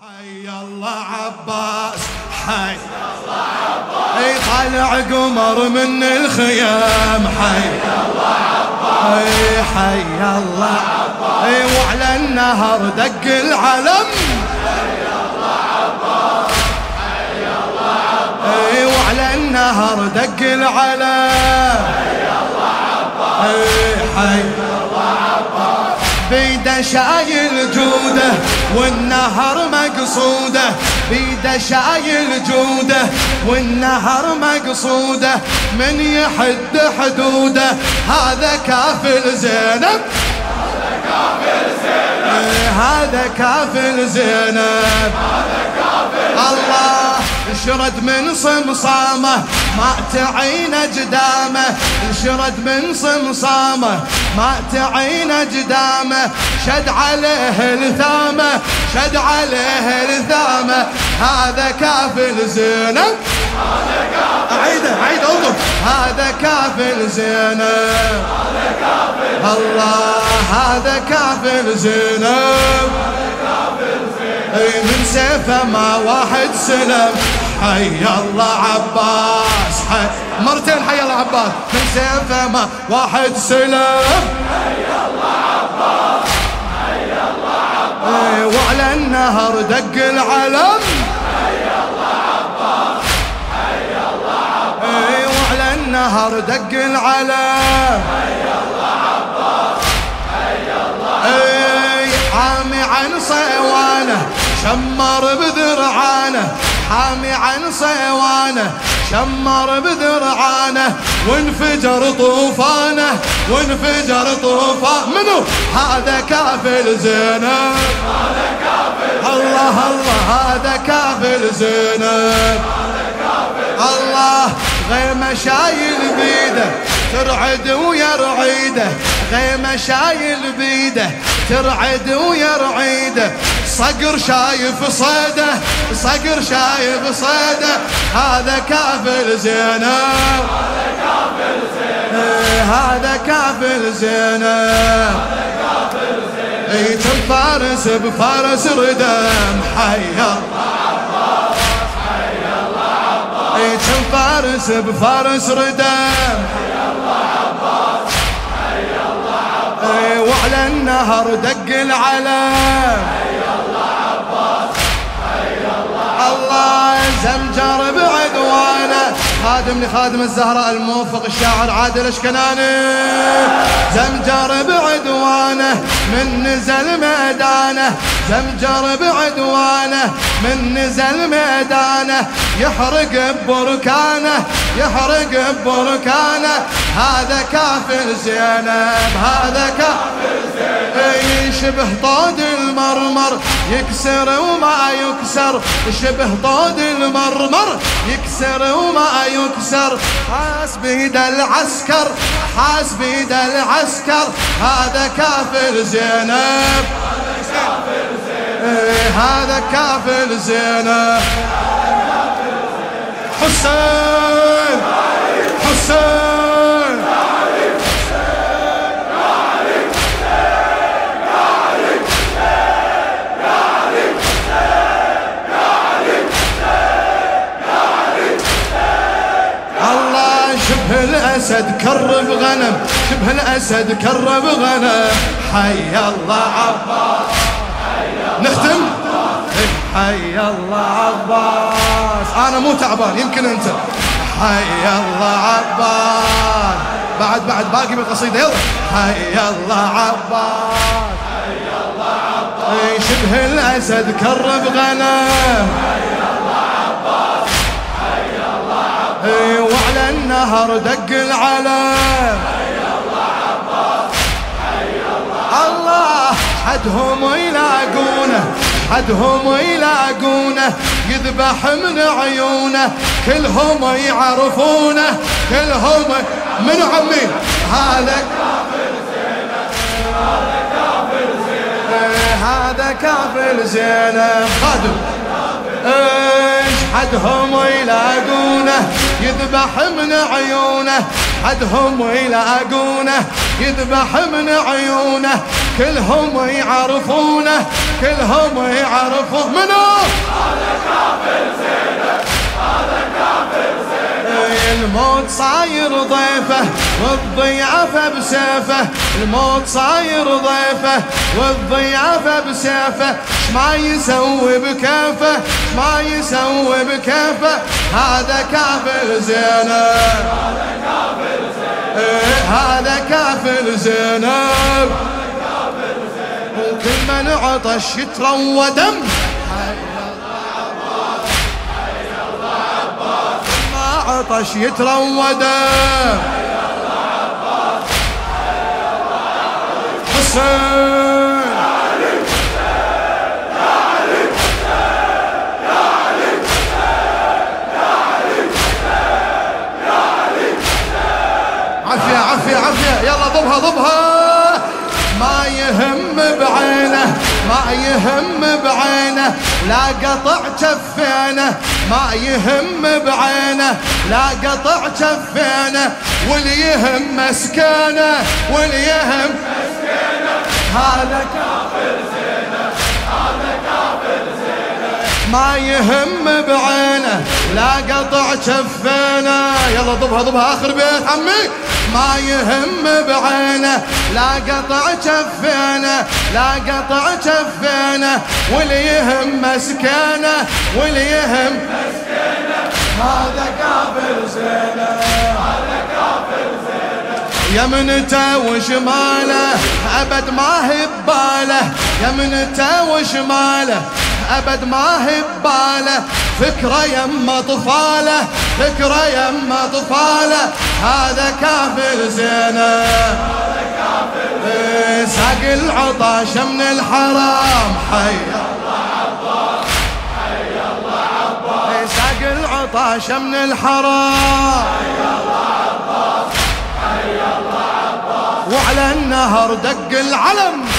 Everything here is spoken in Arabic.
حي الله عباس حي. الله عباس اي طالع قمر من الخيام حي. الله عباس حي الله. عباس اي وعلى النهر دق العلم. حي الله عباس حي الله عباس وعلى النهر دق العلم. حي الله عباس حي. بيده شايل جوده. والنهر مقصوده بيده شايل جوده والنهر مقصوده من يحد حدوده. هذا كافل زينب. هذا كافل زينب. هذا كافل زينب هذا الله انشرد من صمصامه. ما تعين جدامه انشرد من صمصامه. ما تعين جدامه شد عليه الثامه. شد عليه الثامه. هذا كافل زينب هذا كافل عيده عيده اوقف هذا كافل زينب هذا كافل الله هذا كافل زينب هذا كافل زينب من سيفه ما واحد سلم. حي الله عباس حي. مرتين حي الله عباس. من سيفه ما واحد سلم. حي الله عباس حي الله عباس وعلى النهر دق العلم. حي الله عباس حي الله عباس وعلى النهر دق العلم. حي الله عباس حي الله عامي عن صيوانه شمر بذرعانه. حامي عن صيوانه شمر بذرعانه وانفجر طوفانه وانفجر طوفان. منو؟ هذا كافل زينب. هذا كافل الله الله هذا كافل زينب. الله غيمه شايل بيده ترعد ويرعيده غيمه شايل بيده. ترعد ويرعيده صقر شايف صيده صقر شايف صيده. هذا كافل زينب هذا كافل زينب إيه، هذا كافل زينب هذا كافل زينب اي فارس بفارس ردم حي الله. حي الله اي فارس بفارس ردم حي وعلى النهر دق العلم. زمجر بعدوانه. خادم لخادم الزهراء الموفق الشاعر عادل أشكناني. زمجر بعدوانه. من نزل ميدانه زمجر بعدوانه من نزل ميدانه يحرق ببركانه يحرق ببركانه. هذا كافر زينب هذا كافر زينب. شبه طود المرمر يكسر وما يكسر. شبه طود المرمر يكسر وما يكسر. حاس بيد العسكر حاس بيد العسكر. هذا كافر زينب. هذا كافر زينب. حسين. حسين. الأسد كرب غنم. شبه الأسد كرب غنم حي الله عباس. نختم؟ حي الله عباس. أنا مو تعبان يمكن أنت. حي الله عباس. بعد بعد باقي بالقصيدة. يلا. حي الله عباس. حي الله عباس شبه الأسد كرب غنم حي الله عباس حي الله عباس وعلى النهر دق العلم. حدهم يلاقونه حدهم يلاقونه يذبح من عيونه كلهم يعرفونه كلهم من عمي. هذا كافر زينب هذا كافر زينب. خادم. إيش؟ حدهم يلاقونه يذبح من عيونه حدهم يلاقونه يذبح من عيونه كلهم يعرفونه كلهم يعرفون. منو؟ هذا كافر زينب هذا الموت صاير ضيفه والضيافة بسيفه الموت صاير ضيفه والضيافة بسيفه ما يسوي بكيفه؟ ما يسوي بكيفه؟ هذا كافر زينب هذا كافر زينب إيه، هذا كافر زينب وكل من عطش يتروى دم. ما عطش يتروى دم حسين عافية عافية. يلا ضبها ضبها. ما يهم بعينه لا قطع كفينه ما يهم بعينه لا قطع كفينه واللي يهم مسكنه واللي يهم مسكنه هذا كافر زينة هذا كافر زينة. ما يهم بعينه لا قطع كفينه يلا ضبها ضبها آخر بيت عمي. ما يهم بعينه لا قطع جفينه لا قطع جفينه واللي يهم مسكنه واللي يهم مسكنه هذا كافر زينه هذا كافر زينه. يمنته وشماله أبد ما هي بباله. يمنته وشماله أبد ما هي بباله. فكره يما طفاله فكره يما طفاله هذا كافر إيه، ساق العطاش من الحرام. حي الله ساق العطاش من الحرام. حي الله عباس حي الله. عباس وعلى النهر دق العلم.